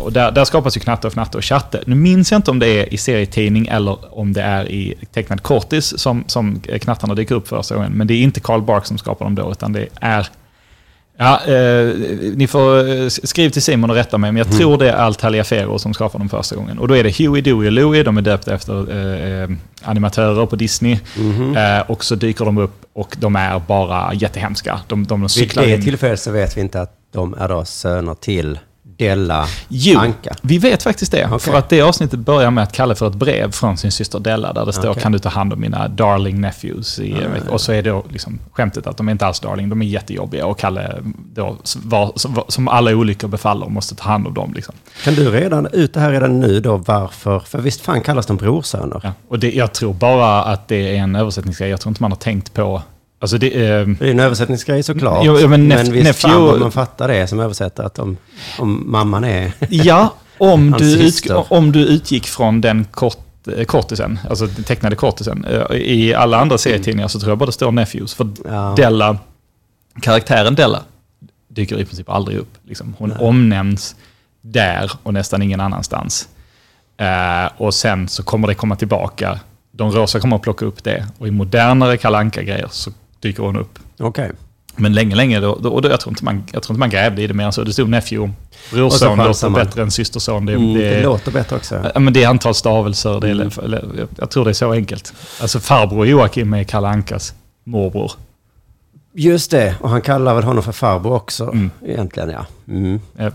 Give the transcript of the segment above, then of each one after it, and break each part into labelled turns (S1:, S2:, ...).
S1: Och där, där skapas ju Knatte och Fnatte och Chatte. Nu minns jag inte om det är i serietidning eller om det är i tecknad kortis som, som knattarna dyker upp första gången. Men det är inte Carl Bark som skapar dem då, utan det är... Ja, eh, ni får eh, skriva till Simon och rätta mig, men jag
S2: Mm.
S1: tror det är Al Taliaferro som skapar dem första gången. Och då är det Huey, Dewey och Louie, de är döpta efter eh, eh, animatörer på Disney.
S2: Mhm.
S1: Eh, och så dyker de upp och de är bara jättehemska. De, de
S2: Vid
S1: cyklar
S2: det
S1: in.
S2: tillfället så vet vi inte att de är då söner till Della
S1: Jo,
S2: Anka.
S1: vi vet faktiskt det.
S2: Okej.
S1: För att det avsnittet börjar med att Kalle får ett brev från sin syster Della där det står
S2: Okej.
S1: “Kan du ta hand om mina darling nephews?” i, Och så är det då liksom skämtet att de är inte alls darling, de är jättejobbiga och Kalle, då, var, som, som alla olyckor befaller, måste ta hand om dem. Liksom.
S2: Kan du redan ut det här redan nu då varför? För visst fan kallas de brorsöner?
S1: Ja. Och det, jag tror bara att det är en översättningsgrej. Jag tror inte man har tänkt på... Alltså det, eh,
S2: Det är en översättningsgrej såklart.
S1: Jo, jo, men
S2: men,
S1: nef-
S2: visst fan om man fattar det som översätter att om, om mamman är...
S1: Ja, om du,
S2: syster.
S1: om du utgick från den kort, kortisen, alltså den tecknade kortisen. Eh, I alla andra serietidningar så tror jag bara det står Nephews. För
S2: Ja.
S1: Della, karaktären Della, dyker i princip aldrig upp. Liksom. Hon omnämns där och nästan ingen annanstans. Eh, och sen så kommer det komma tillbaka. De rosa kommer att plocka upp det. Och i modernare kalanka grejer så dyker hon upp.
S2: Okej.
S1: Men länge, länge, då, då, och då, jag, tror inte man, jag tror inte man grävde i det mer än så. Det stod nephew. Brorson låter
S2: man.
S1: bättre än systerson. Det,
S2: Mm,
S1: det,
S2: det låter bättre också.
S1: ja, men det är antal stavelser. Det är,
S2: Mm.
S1: eller, jag, jag tror det är så enkelt. Alltså farbror Joakim är Kalle Ankas morbror.
S2: Just det, och han kallar väl honom för farbror också.
S1: Mm.
S2: Egentligen ja. Mm.
S1: Eh,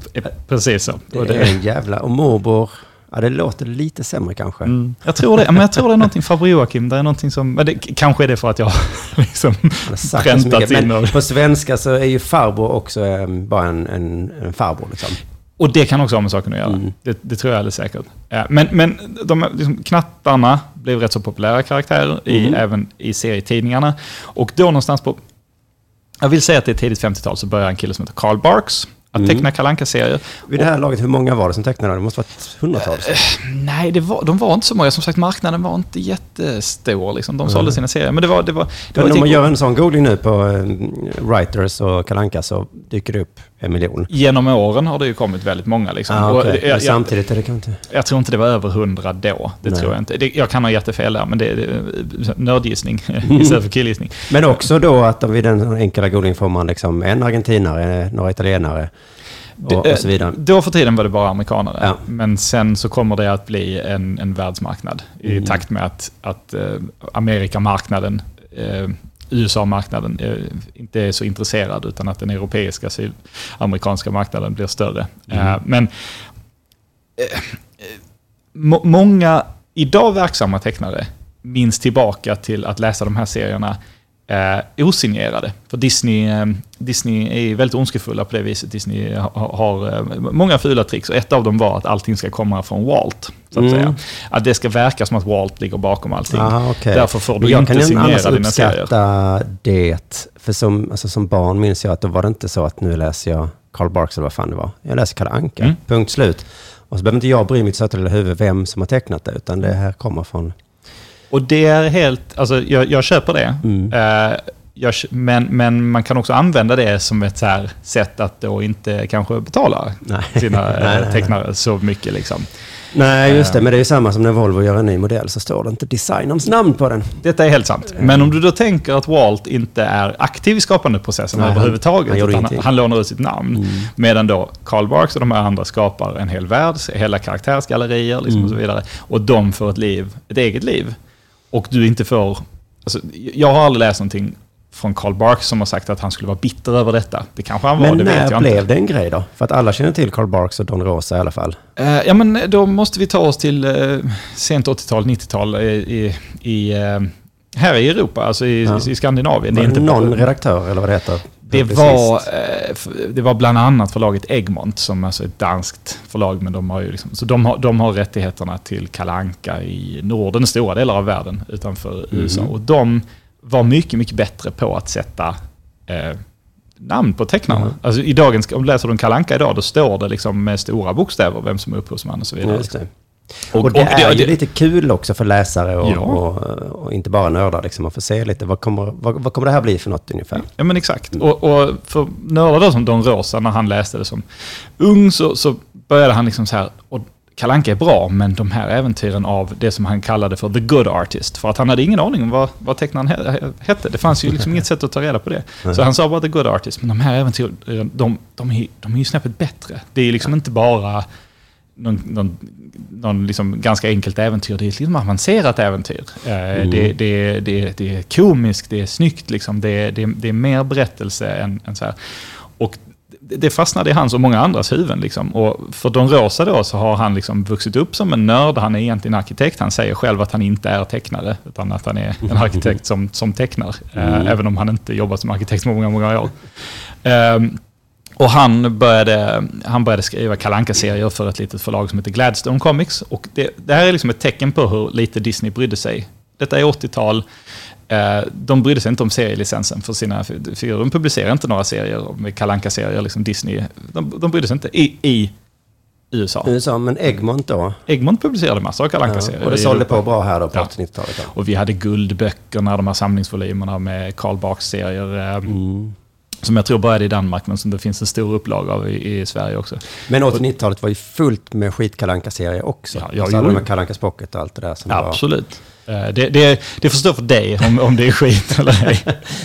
S1: Precis så.
S2: Det är en jävla... Och morbror, ja det låter lite sämre kanske.
S1: mm, jag, tror det, men jag tror det är någonting farbror Joakim. Det är någonting som... Men det, kanske är det för att jag liksom präntat in och,
S2: på svenska så är ju farbror också eh, bara en, en, en farbror liksom.
S1: och det kan också ha med saken att göra.
S2: Mm.
S1: Det, det tror jag alldeles säkert. Eh, Men, men de liksom, knattarna blev rätt så populära karaktärer i,
S2: Mm.
S1: även i serietidningarna. Och då någonstans på... Jag vill säga att det är tidigt 50-tal så börjar en kille som heter Carl Barks att
S2: Mm.
S1: teckna Kalle serier
S2: Vid det här laget, hur många var det som tecknade? Det måste varit hundratals.
S1: Nej, det var, de var inte så många. Som sagt, marknaden var inte jättestor. Liksom. De
S2: Mm.
S1: sålde sina serier. Men det var... Det var, det
S2: Men
S1: var
S2: om man
S1: ett-
S2: gör en sån googling nu på eh, writers och kalanka så dyker det upp en miljon.
S1: Genom åren har det ju kommit väldigt många. Liksom.
S2: Ah,
S1: Och
S2: okej.
S1: jag, jag,
S2: Samtidigt är det kanske inte...
S1: jag tror inte det var över hundra då. Det
S2: Nej.
S1: tror jag inte. Det, jag kan ha jättefel där, men det är nördgissning istället för killgissning.
S2: Men också då att vid en enkel googling får man liksom en argentinare, några italienare och, och så vidare.
S1: Då för tiden var det bara amerikanare.
S2: Ja.
S1: Men sen så kommer det att bli en, en världsmarknad i
S2: Mm.
S1: takt med att, att eh, Amerikamarknaden, eh, USA-marknaden eh, inte är så intresserad utan att den europeiska sydamerikanska marknaden blir större.
S2: Mm.
S1: Eh, men eh, må, många idag verksamma tecknare minns tillbaka till att läsa de här serierna eh, osignerade. För Disney, eh, Disney är väldigt ondskefulla på det viset. Disney har, har eh, många fula tricks och ett av dem var att allting ska komma från Walt. Så att,
S2: Mm.
S1: säga. att det ska verka som att Walt ligger bakom allting.
S2: Aha, okej.
S1: Därför får du
S2: jag
S1: inte
S2: kan
S1: signera dina serier.
S2: uppskatta det. För som, alltså som barn minns jag att då var det inte så att nu läser jag Karl Barks eller vad fan det var. Jag läser Kalle Anka.
S1: Mm.
S2: Punkt slut. Och så behöver inte jag bry mitt söta lilla huvud vem som har tecknat det. Utan det här kommer från...
S1: Och det är helt, alltså jag, jag köper det.
S2: Mm.
S1: Eh, jag, men, men man kan också använda det som ett så här sätt att då inte kanske betala
S2: Nej.
S1: sina
S2: Nej,
S1: eh,
S2: nej, nej.
S1: tecknare så mycket. Liksom.
S2: Nej, just det. Men det är ju samma som när Volvo gör en ny modell så står det inte designerns namn på den.
S1: Detta är helt sant. Men om du då tänker att Walt inte är aktiv i skapandeprocessen
S2: Nej, han-
S1: överhuvudtaget,
S2: han
S1: utan
S2: ingenting.
S1: han lånar ut sitt namn.
S2: Mm.
S1: Medan då Karl Barks och de här andra skapar en hel värld, hela karaktärsgallerier liksom
S2: Mm.
S1: och så vidare. Och de får ett liv, ett eget liv. Och du inte får... Alltså, jag har aldrig läst någonting från Karl Barks som har sagt att han skulle vara bitter över detta. Det kanske han var,
S2: Men
S1: det vet
S2: när
S1: jag
S2: blev
S1: inte.
S2: det en grej då? För att alla känner till Karl Barks och Don Rosa i alla fall.
S1: Eh, ja, men då måste vi ta oss till eh, sent 80-tal, 90-tal i, i, i, eh, här i Europa, alltså i,
S2: Ja.
S1: i Skandinavien.
S2: Var det
S1: inte
S2: någon redaktör eller vad det heter?
S1: Det var, eh, det var bland annat förlaget Egmont, som alltså är ett danskt förlag, men de har ju liksom, så de har, de har rättigheterna till Kalanka i Norden, stora delar av världen utanför USA. Och de var mycket, mycket bättre på att sätta eh, namn på tecknarna.
S2: Mhm.
S1: Alltså i dagens, om du läser en Kalanka idag, då står det liksom med stora bokstäver vem som är upphovsman och så vidare.
S2: Ja, det. Och, det
S1: och
S2: är ju
S1: det-
S2: lite kul också för läsare och,
S1: Ja.
S2: och, och inte bara nördar. Liksom, att få se lite, vad kommer, vad, vad kommer det här bli för något ungefär?
S1: Ja men exakt. Och, och för nördar då som Don Rosa, när han läste det som ung så, så började han liksom så här, och Kalle Anka är bra, men de här äventyren av det som han kallade för the good artist. För att han hade ingen aning om vad, vad tecknaren he- hette. Det fanns ju liksom inget sätt att ta reda på det. Så han sa bara the good artist. Men de här äventyren, de, de, är, de är ju snäppet bättre. Det är liksom inte bara någon, någon, någon liksom ganska enkelt äventyr. Det är ett liksom avancerat äventyr. Eh, det, det, det, det är komiskt, det är snyggt, liksom. det, det, det är mer berättelse än, än så här. Och det fastnade i hans och många andras huvuden. Liksom. Och för Don Rosa då så har han liksom vuxit upp som en nörd. Han är egentligen arkitekt. Han säger själv att han inte är tecknare, utan att han är en arkitekt som, som tecknar. Eh, även om han inte jobbat som arkitekt på många, många år. Ehm, och han började, han började skriva kalanka serier för ett litet förlag som heter Gladstone Comics. Och det, det här är liksom ett tecken på hur lite Disney brydde sig. Detta är 80-tal. Eh, De brydde sig inte om serielicensen för sina figurer. De publicerar inte några serier med kalanka serier liksom Disney. De, de brydde sig inte i, i USA.
S2: USA, men Egmont då?
S1: Egmont publicerade massor av kalanka serier
S2: och det sålde på bra här då på
S1: Ja.
S2: 80-90-talet. Ja.
S1: Och vi hade guldböckerna, de här samlingsvolymerna med Karl Barks serier. eh,
S2: Mm.
S1: Som jag tror började i Danmark, men som det finns en stor upplaga av i, i Sverige också.
S2: Men 80-90-talet var ju fullt med skit kalanka serier också.
S1: Ja, ja,
S2: så hade de Kalankas Pocket och allt det där som var...
S1: Absolut. Eh, Det, det, det får stå för dig om, om det är skit eller ej.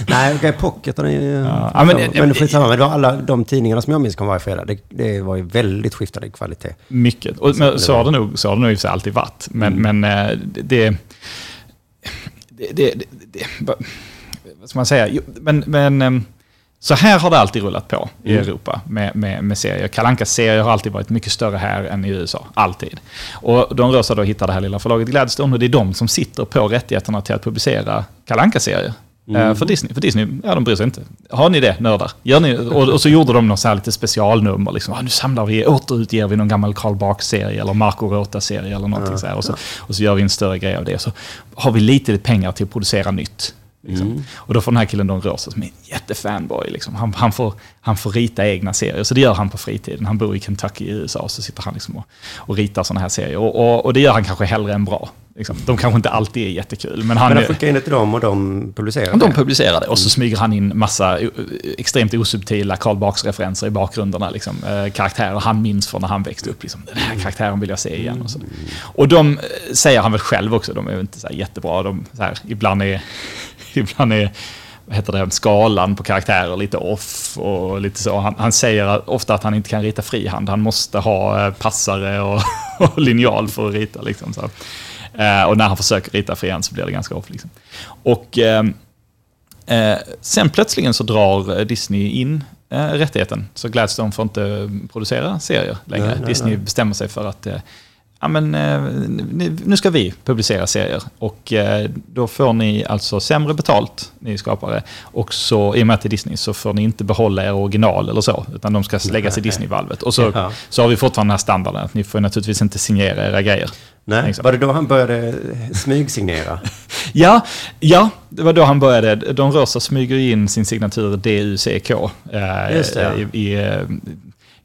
S2: Nej, okej, Pocket är ju...
S1: Ja,
S2: Ja,
S1: men-
S2: men, men skitsamma, men det var alla de tidningarna som jag minns kom varje fredag. Det, det var ju väldigt skiftande kvalitet.
S1: Mycket. Och, men, så har det nog, så har det nog i sig alltid varit. Men, men eh, det, det, det, det. Vad ska man säga? Men, men ehm, så här har det alltid rullat på i Europa med, med, med serier. Kalankas serier har alltid varit mycket större här än i USA. Alltid. Och de Rosa då hittar det här lilla förlaget Gladstone och det är de som sitter på rättigheterna till att publicera kalanka serier Eh, För Disney, för Disney, ja de bryr sig inte. Har ni det, nördar? Gör ni, och, och så gjorde de något så här lite specialnummer. Liksom. Ah, nu samlar vi, återutger vi någon gammal Karl Barks-serie eller Marco Rota-serie eller någonting så här. Och så, och så gör vi en större grej av det. Så har vi lite pengar till att producera nytt. Liksom. Och då får den här killen Don Rosa, som är en jättefanboy, liksom. han, han, får, han får rita egna serier. Så det gör han på fritiden. Han bor i Kentucky i USA, och så sitter han liksom och, och ritar sådana här serier. Och, och, och det gör han kanske hellre än bra. Liksom. De kanske inte alltid är jättekul, men han
S2: Men
S1: är...
S2: de skickade in det till dem och de publicerade
S1: De
S2: det.
S1: publicerade och så smyger han in massa eh, extremt osubtila Karl Barks-referenser i bakgrunderna. Liksom, eh, karaktärer han minns från när han växte upp. Liksom, den här karaktären vill jag se igen. Och, så. och de eh, säger han väl själv också, de är inte så jättebra. De, så här, ibland är, ibland är heter det, skalan på karaktärer lite off och lite så. Han, han säger ofta att han inte kan rita frihand. Han måste ha eh, passare och, och linjal för att rita. Liksom, så. Eh, och när han försöker rita frihand så blir det ganska off. Liksom. Och eh, Eh, sen plötsligen så drar Disney in eh, rättigheten. Så Gladstone får inte producera serier längre.
S2: Nej, nej,
S1: Disney
S2: nej.
S1: bestämmer sig för att ja, men, eh, nu- ska vi publicera serier. Och eh, då får ni alltså sämre betalt, ni skapare. Och så, i och med att det är Disney, så får ni inte behålla er original eller så. Utan de ska läggas i Disney-valvet. Och så,
S2: Jaha.
S1: så har vi fortfarande den här standarden att ni får naturligtvis inte signera era grejer.
S2: Nej,
S1: Exakt.
S2: var det då han började smygsignera?
S1: Ja, ja, det var då han började. De Rosa smyger in sin signatur DUCK eh,
S2: Just det, ja.
S1: i, i eh,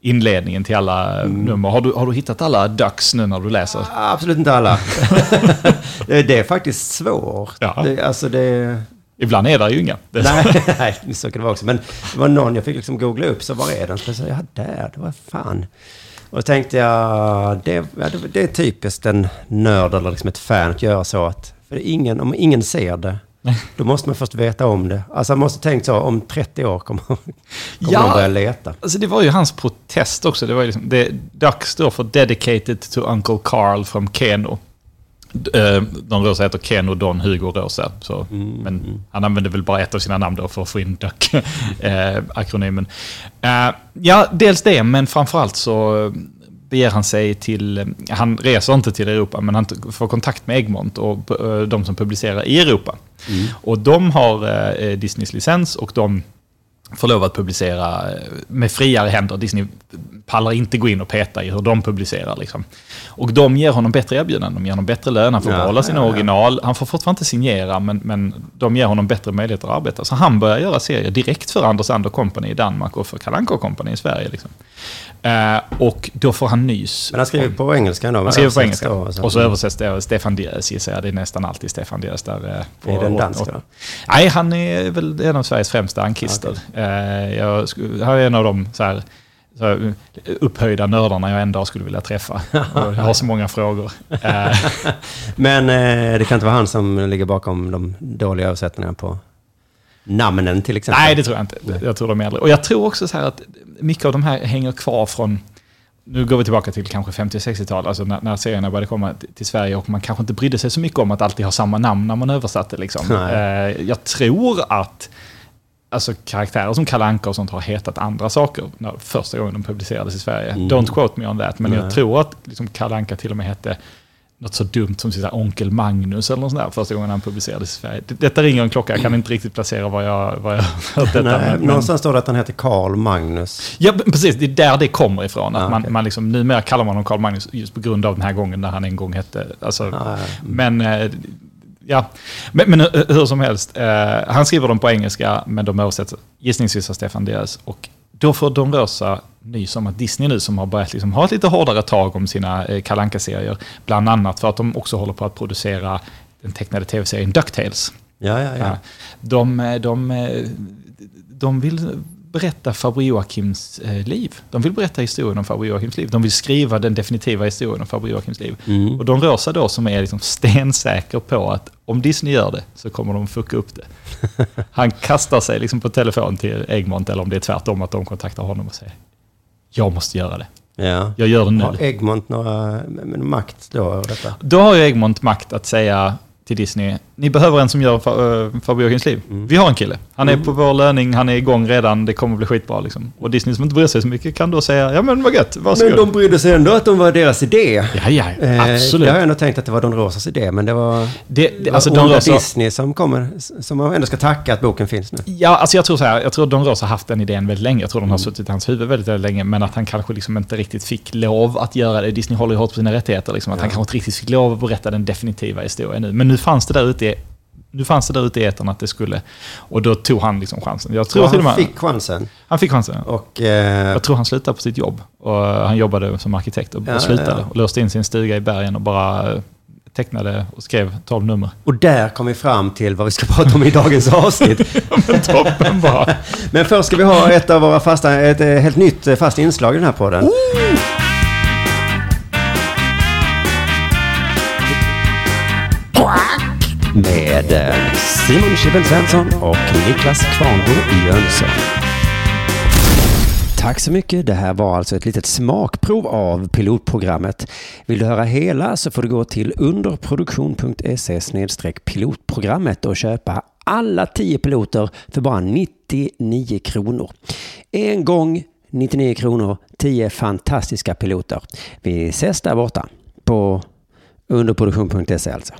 S1: inledningen till alla
S2: Mm.
S1: nummer. Har du, har du hittat alla ducks nu när du läser?
S2: Absolut inte alla. det, är faktiskt svårt.
S1: Ja.
S2: Det, alltså det...
S1: Ibland är det ju inga. Det,
S2: Nej, nej, så kan det vara också. Men det var någon jag fick liksom googla upp, så var är den? Så jag sa, ja där, det var fan. Och då tänkte jag, det, ja, det, det är typiskt en nörd eller liksom ett fan att göra så att, för ingen, om ingen ser det, då måste man först veta om det. Alltså man måste tänkt så, om 30 år kommer, kommer
S1: Ja.
S2: någon börja leta.
S1: Alltså det var ju hans protest också. Det var ju liksom, det, Ducks står för Dedicated to Uncle Carl from Keno. Eh, De Rosa heter Keno Don Hugo Rosa. Så, men han använde väl bara ett av sina namn då för att få in Duck-akronymen. ja, dels det, men framförallt så beger han sig till... Han reser inte till Europa, men han får kontakt med Egmont och eh, de som publicerar i Europa. Och de har eh, Disneys licens och de får lov att publicera eh, med friare händer. Disney pallar inte gå in och peta i hur de publicerar. Liksom. Och de ger honom bättre erbjudanden, de ger honom bättre lön, han får
S2: Ja,
S1: behålla sina
S2: ja,
S1: original. Han får fortfarande inte signera, men, men de ger honom bättre möjligheter att arbeta. Så han börjar göra serier direkt för Anders Ander Company i Danmark och för Kalle Anka Company i Sverige. Liksom. Eh, och då får han nys.
S2: Men han skriver på engelska då?
S1: Han skriver på engelska.
S2: då,
S1: Och så översätts det av Stefan Diaz gissar jag. Det är nästan alltid Stefan Diaz där. eh, på-
S2: Är det en dansk då?
S1: Nej, han är väl en av Sveriges främsta ankister. Eh, jag, han är en av de så här, så upphöjda nördarna jag en dag skulle vilja träffa. Och jag har så många frågor.
S2: Men eh, det kan inte vara han som ligger bakom de dåliga översättningarna på namnen till exempel?
S1: nej, det tror jag inte. Jag tror de är äldre. Och jag tror också så här att mycket av de här hänger kvar från nu går vi tillbaka till kanske 50 60-tal, alltså när, när serierna började komma till- Sverige och man kanske inte brydde sig så mycket om att alltid ha samma namn när man översatte. Liksom. Eh, jag tror att alltså, karaktärer som Kalle Anka och sånt har hetat andra saker när, första gången de publicerades i Sverige.
S2: Mm.
S1: Don't quote me on that, men
S2: Nej.
S1: jag tror att liksom, Kalle Anka till och med hette något så dumt som så här, Onkel Magnus eller något sånt där första gången han publicerades i Sverige. Det- Detta ringer en klocka, jag kan inte riktigt placera var jag, har hört detta.
S2: Nej,
S1: men-
S2: någonstans står det att han heter Karl Magnus.
S1: Ja, precis. Det är där det kommer ifrån. Att
S2: Ah,
S1: man,
S2: okej.
S1: man liksom, numera kallar man honom Carl Magnus just på grund av den här gången när han en gång hette... Alltså,
S2: Ah, ja.
S1: Men, eh, ja. Men, men hur hur som helst, eh, han skriver dem på engelska, men de översätts gissningsvis av Stefan Diaz. Och då får Don Rosa nys om att Disney nu, som har börjat liksom ha ett lite hårdare tag om sina eh, Kalle Anka-serier, bland annat för att de också håller på att producera den tecknade tv-serien DuckTales.
S2: Ja, ja, ja.
S1: Ja. De, eh, de, eh, de vill berätta farbror Joakims eh, liv. De vill berätta historien om farbror Joakims liv. De vill skriva den definitiva historien om farbror Joakims liv.
S2: Mm.
S1: Och de Rosa då som är liksom stensäker på att om Disney gör det så kommer de fucka upp det. Han kastar sig liksom på telefon till Egmont eller om det är tvärtom att de kontaktar honom och säger jag måste göra det.
S2: ja.
S1: Jag gör det nu.
S2: Har Egmont några makt då detta?
S1: Då har ju Egmont makt att säga till Disney, ni behöver en som gör fa- äh, farbror Joakims liv.
S2: Mm.
S1: Vi har en kille. Han är på vår löning, han är igång redan, det kommer bli skitbra. Liksom. Och Disney som inte bryr sig så mycket kan då säga, ja men vad gött, varsågod.
S2: Men de brydde sig ändå att de var deras idé.
S1: Ja, ja,
S2: Eh,
S1: absolut.
S2: Jag har ändå tänkt att det var Don Rosas idé, men det var,
S1: det,
S2: det var
S1: alltså,
S2: onda
S1: Don Rosa,
S2: Disney som kommer, som man ändå ska tacka att boken finns nu.
S1: ja, alltså jag tror så här, jag tror Don Rosa har haft den idén väldigt länge. Jag tror den
S2: Mm.
S1: har suttit i hans huvud väldigt, väldigt länge, men att han kanske liksom inte riktigt fick lov att göra det. Disney håller ju hårt på sina rättigheter, liksom, att han kanske inte riktigt fick lov att berätta den definitiva historien nu. Men nu fanns det där ute i nu fanns det där ute i etern att det skulle... Och då tog han liksom chansen. Jag tror
S2: han
S1: med...
S2: fick chansen.
S1: han fick chansen.
S2: Och eh,
S1: Jag tror han slutade på sitt jobb. Och han jobbade som arkitekt och,
S2: Ja,
S1: och slutade.
S2: ja.
S1: Och låste in sin stuga i bergen och bara eh, tecknade och skrev 12 nummer.
S2: Och där kom vi fram till vad vi ska prata om i dagens avsnitt.
S1: Men toppen bara.
S2: Men först ska vi ha ett av våra fasta, ett eh, helt nytt eh, fast inslag i den här podden. Med eh, Simon Chippen Svensson och Niklas Kvarnbo Jönsson. Tack så mycket. Det här var alltså ett litet smakprov av pilotprogrammet. Vill du höra hela så får du gå till underproduktion.se pilotprogrammet och köpa alla tio piloter för bara 99 kronor. En gång 99 kronor, 10 fantastiska piloter. Vi ses där borta på underproduktion.se alltså.